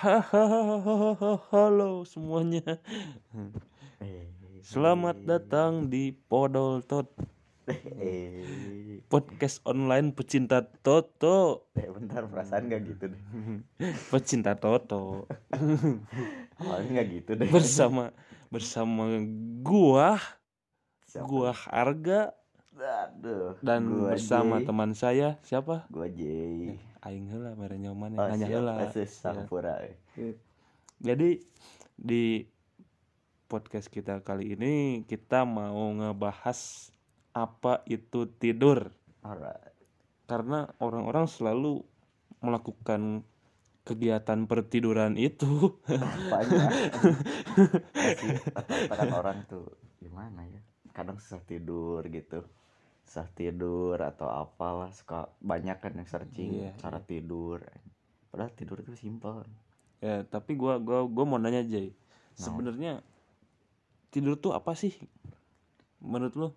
Halo semuanya. Selamat datang di Podol Tot podcast online pecinta Toto. eh, bentar perasaan nggak gitu deh. Pecinta Toto Awalnya gitu deh. bersama bersama gua, Siapa? gua Harga Aduh. dan gua bersama Jay. teman saya siapa? Gua J. Aing heula mere nyoman Oh, hanya siap. heula. Ya. Jadi di podcast kita kali ini kita mau ngebahas apa itu tidur. Alright. karena orang-orang selalu melakukan kegiatan pertiduran itu rata-rata kan orang tuh gimana ya? Kadang susah tidur gitu. Susah tidur atau apalah suka banyak kan yang searching Iya, cara tidur. Padahal tidur itu simpel. ya tapi gua gua gua mau nanya Jay. Sebenarnya tidur tuh apa sih? Menurut lu?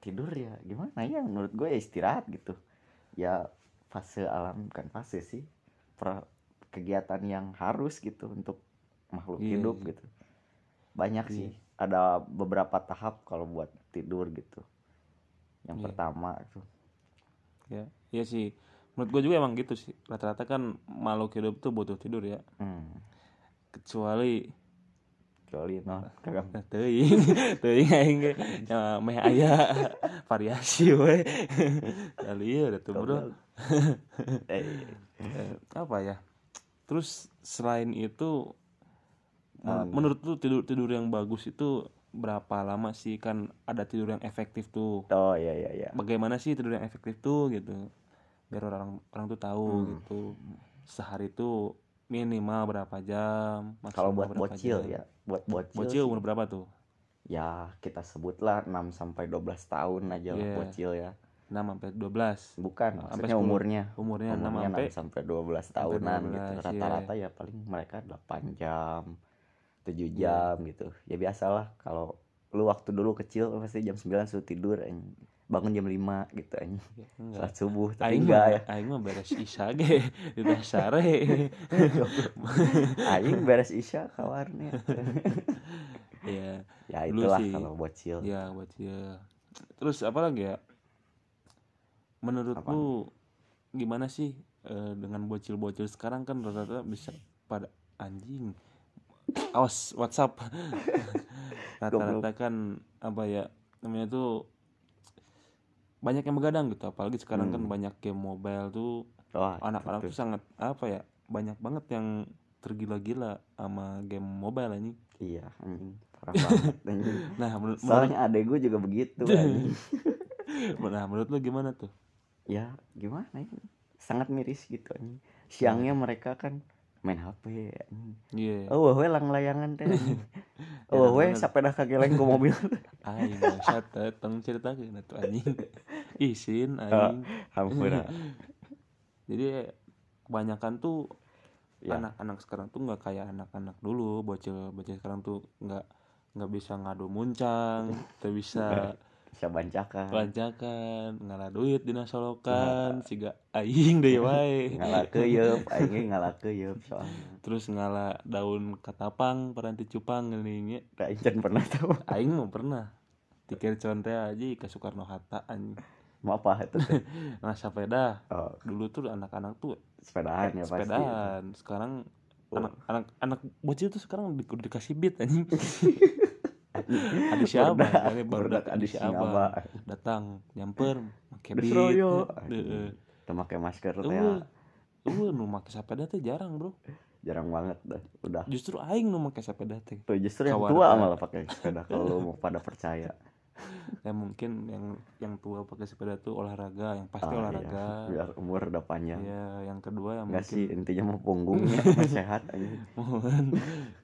Tidur ya gimana ya? Menurut gue ya istirahat gitu. Ya fase alam kan fase sih. Per- kegiatan yang harus gitu untuk makhluk Iya, hidup iya. gitu. Banyak Iya. sih ada beberapa tahap kalau buat tidur gitu yang Iya. pertama tuh ya iya sih. Menurut gua juga emang gitu sih. Rata-rata kan makhluk hidup tuh butuh tidur ya. Hmm, kecuali kecuali no kagak. Teuing. Teuing aing ge. Ya, meh aya variasi we. Kali ya udah tuh bro. Eh, apa ya? Terus selain itu menurut lu tidur tidur yang bagus itu berapa lama sih kan ada tidur yang efektif tuh? Oh ya ya ya bagaimana sih tidur yang efektif tuh gitu? Biar orang orang tuh tahu Hmm. gitu. Sehari tuh minimal berapa jam? Kalau buat berapa bocil jam. ya buat bocil, bocil umur berapa tuh? Ya kita sebutlah 6 sampai 12 tahun aja lah Iya. bocil ya. 6 sampai 12 bukan Sampai maksudnya 10. umurnya. Umurnya 6 umurnya sampai 6 sampai 12 tahunan 12, gitu. iya. rata-rata ya paling mereka 8 jam 7 Iya. jam gitu ya biasalah kalau lu waktu dulu kecil pasti jam 9 suruh tidur anjing. bangun jam 5 gitu anjing salat subuh tapi Aing enggak ya aing mah beres isya ge di dasare. aing beres isya kawarnya ya, ya itulah sih. kalau bocil ya buat ya. Terus apa lagi ya? Menurut Apaan? lu gimana sih eh, dengan bocil-bocil sekarang kan rata-rata bisa pada anjing. Awas WhatsApp. rata-rata kan apa ya namanya tuh banyak yang begadang gitu. Apalagi sekarang kan Hmm. banyak game mobile tuh anak-anak tuh sangat apa ya banyak banget yang tergila-gila sama game mobile ini iya anjing. Parah banget anjing. Nah menurut menurut, soalnya adek gue juga begitu anjing. Nah menurut lu gimana tuh? Ya gimana ya? Sangat miris gitu anjing. Siangnya mereka kan main HP anjing. Iya. Oh weh lang layangan teh anjing. Ya, oh weh bener. sepeda kageleng ke mobil. Aing bangsat datang cerita ke tuh anjing. Isin aing hampura. Jadi kebanyakan tuh Ya. anak-anak sekarang tuh nggak kayak anak-anak dulu bocil bocil sekarang tuh nggak nggak bisa ngadu muncang tuh bisa bisa bancakan. Lancakan ngalah duit dina solokan siga aing deui wae. Ngalah keyeup aing ngalah keyeup soalnya. Terus ngalah daun katapang peranti cupang geuning nya aing can pernah tahu aing mah pernah. Tikir conte aja ke Soekarno Hatta anjing. Mau apa itu teh? Nah sepeda. Oh. Dulu tuh anak-anak tuh sepedaan ya pasti. Sepedaan. Sekarang Oh. anak anak anak bocil tuh sekarang di, dikasih beat anjing ada siapa? Baru adi siapa? datang nyamper pakai beat. Teu make masker teh eueuh nu make sepeda teh jarang bro. Jarang banget dah udah. Justru aing nu make sepeda teh. Tuh justru yang tua malah pakai sepeda kalau mau pada percaya ya mungkin yang yang tua pakai sepeda tuh olahraga yang pasti Ah, iya. olahraga. Biar umur udah panjang. Ya yang kedua yang Enggak mungkin sih intinya mau punggungnya sehat aja. Mohon.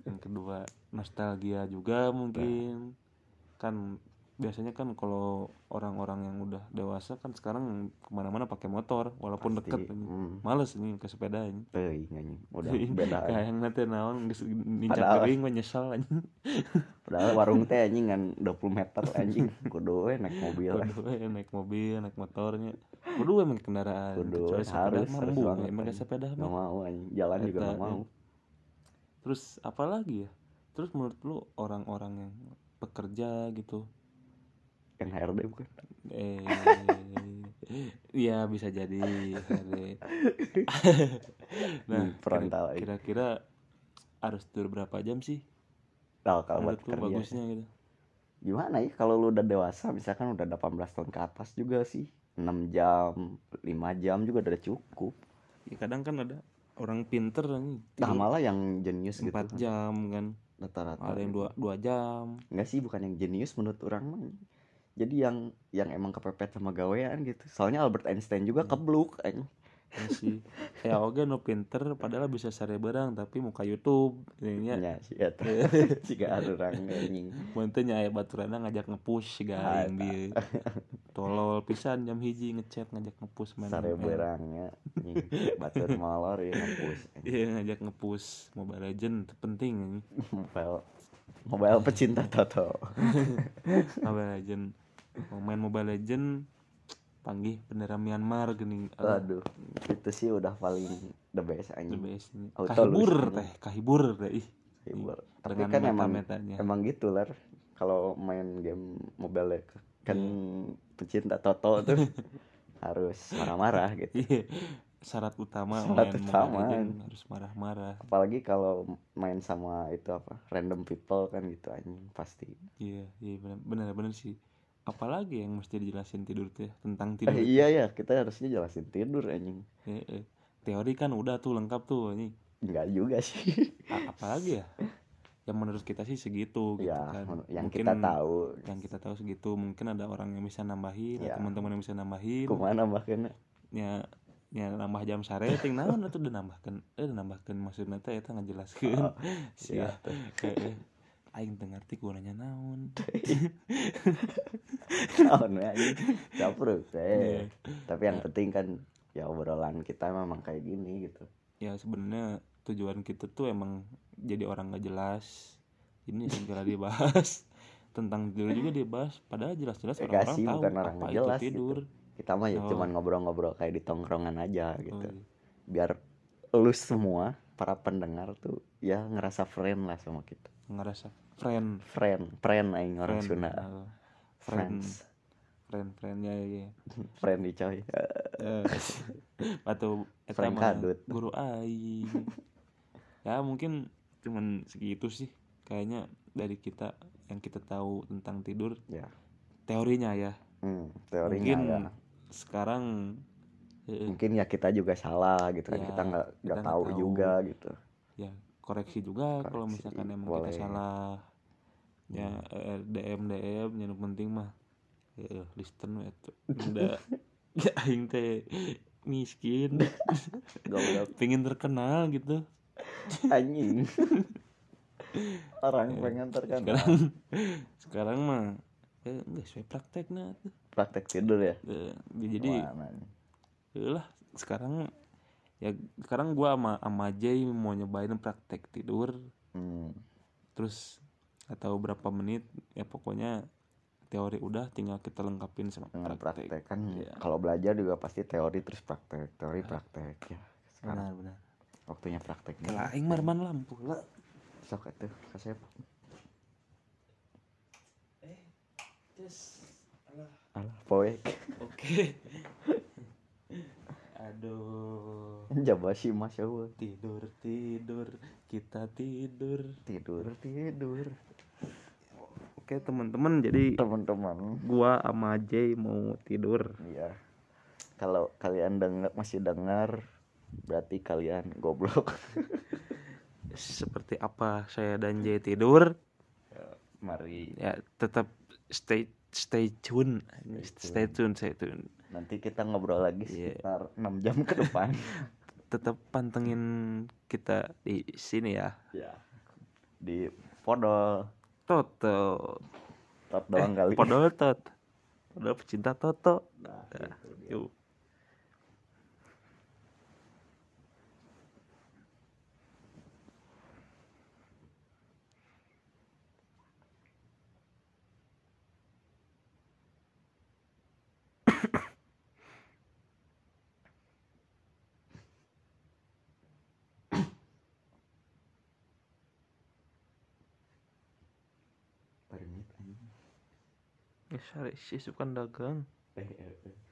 Yang kedua nostalgia juga mungkin. Kan biasanya kan kalau orang-orang yang udah dewasa kan sekarang ke mana-mana pakai motor walaupun Pasti. deket. Hmm. males ini ke sepeda ini. Teuing anjing udah beda aja. kayak yang nanti naon nincak kering mah nyesal anjing. Padahal warung teh anjing kan 20 meter anjing. Kudu we naik mobil kudu we naik mobil naik motornya. Kudu we pakai kendaraan. Kudu harus, harus banget, anjing. sepeda mah. Mau anjing. Jalan juga Eta, nggak mau terus apa lagi ya? Terus menurut lu orang-orang yang bekerja gitu yang HRD bukan? Eh ya bisa jadi nah kira- kira-kira harus tidur berapa jam sih? Nah, kalau buat kerja. bagusnya gitu. Gimana ya kalau lu udah dewasa misalkan udah 18 tahun ke atas juga sih. 6 jam 5 jam juga udah cukup. Ya kadang kan ada orang pinter nih nah tidur malah yang jenius gitu. empat kan, jam kan. Rata-rata. Ada yang dua dua jam. Nggak sih bukan yang jenius menurut orang mah jadi yang yang emang kepepet sama gawean gitu. Soalnya Albert Einstein juga Hmm. kebluk anjing. ya sih. Ya oke no pinter padahal bisa sare barang tapi muka YouTube ini ya sih ya jika ada orang anjing. Muntahnya aya baturana ngajak ngepush gaing dia. Tolol pisan jam hiji ngechat ngajak ngepush main sare berangnya anjing. batur molor ya ngampus iya ngajak ngepush. Mobile Legend penting ini mobile mobile pecinta Toto. Mobile Legend. Mau main Mobile Legend panggih bendera Myanmar gini. Aduh itu sih udah paling the best the anjing. best ini. Auto kahibur teh kahibur teh ih. Hibur. tapi kan emang meta-metanya. emang gitu lah kalau main game mobile kan pecinta Toto tuh harus marah-marah gitu. Iya syarat utama Syarat main utama. Harus marah-marah. Apalagi kalau main sama itu apa random people kan gitu anjing pasti. Iya iya benar benar benar sih. Apalagi yang mesti dijelasin tidur tuh ya, tentang tidur eh, iya ya kita harusnya jelasin tidur anjing. Eh, eh. teori kan udah tuh lengkap tuh ini. Enggak juga sih. A- apalagi ya? Yang menurut kita sih segitu gitu ya kan. yang Mungkin kita tahu. yang kita tahu segitu mungkin ada orang yang bisa nambahin Ya. atau teman-teman yang bisa nambahin. Ke mana bahkan ya ya nambah jam sareting naon itu udah nambahkan eh udah nambahkan maksudnya teh eta ngajelaskeun Oh, iya. ya eh. aing teu ngarti gunanya naon. Naon ya anjing? Capruk Iya. eh tapi yang penting kan ya obrolan kita memang kayak gini gitu. Ya sebenarnya tujuan kita tuh emang jadi orang nggak jelas. Ini segera dibahas. Tentang tidur juga dibahas. Padahal jelas-jelas Eh, orang-orang gak tahu bukan orang apa nggak itu jelas gitu. Kita mah ya Oh. cuman ngobrol-ngobrol kayak di tongkrongan aja gitu. Oh, iya. biar lu semua para pendengar tuh ya ngerasa friend lah sama kita. Ngerasa friend. Friend friend aing orang friend Sunda. uh, friend. Friends. Friend friendnya ya friend di coy. Eh, atau Friend kadut. guru aing. Ya mungkin cuman segitu sih kayaknya dari kita yang kita tahu tentang tidur. Ya. Teorinya ya. Hmm, teorinya mungkin ya sekarang eh, mungkin ya kita juga salah gitu kan Ya, kita nggak nggak tahu tahu. juga gitu. Ya koreksi juga kalau Koreksi, misalkan emang boleh. kita salah. Ya eh, DM DM yang penting mah eh, listen we tuh. Udah ya aing teh miskin. Goblok. Pengen terkenal gitu. Anjing. Orang Ya, pengen terkenal. sekarang sekarang mah eh, enggak sesuai prakteknya tuh praktek tidur ya? Eh, jadi Mana nih? ya lah sekarang ya sekarang gua sama sama Jay mau nyobain praktek tidur. Hmm. terus atau berapa menit ya pokoknya teori udah tinggal kita lengkapin sama dengan praktek, praktek kan Iya. kalau belajar juga pasti teori terus praktek teori praktek ya sekarang benar benar. waktunya praktek kalau aing marman lampu lah. Sok itu kasep alah poek oke. Aduh. Jaba sih masya allah tidur tidur. Kita tidur. Tidur tidur. Oke teman-teman jadi teman-teman. gua sama Jay mau tidur. Iya. Kalau kalian dengar masih dengar berarti kalian goblok. Seperti apa saya dan Jay tidur? Mari. Ya tetap stay stay tune. Stay tune. stay tune. Nanti kita ngobrol lagi Iya. sekitar 6 jam ke depan. Tetap pantengin kita di sini ya. Ya di podol. Toto. Tot doang kali. Podol tot. Podol pecinta Toto. Nah, Nah, itu dia. yuk ya sare sih dagang eh, eh, eh.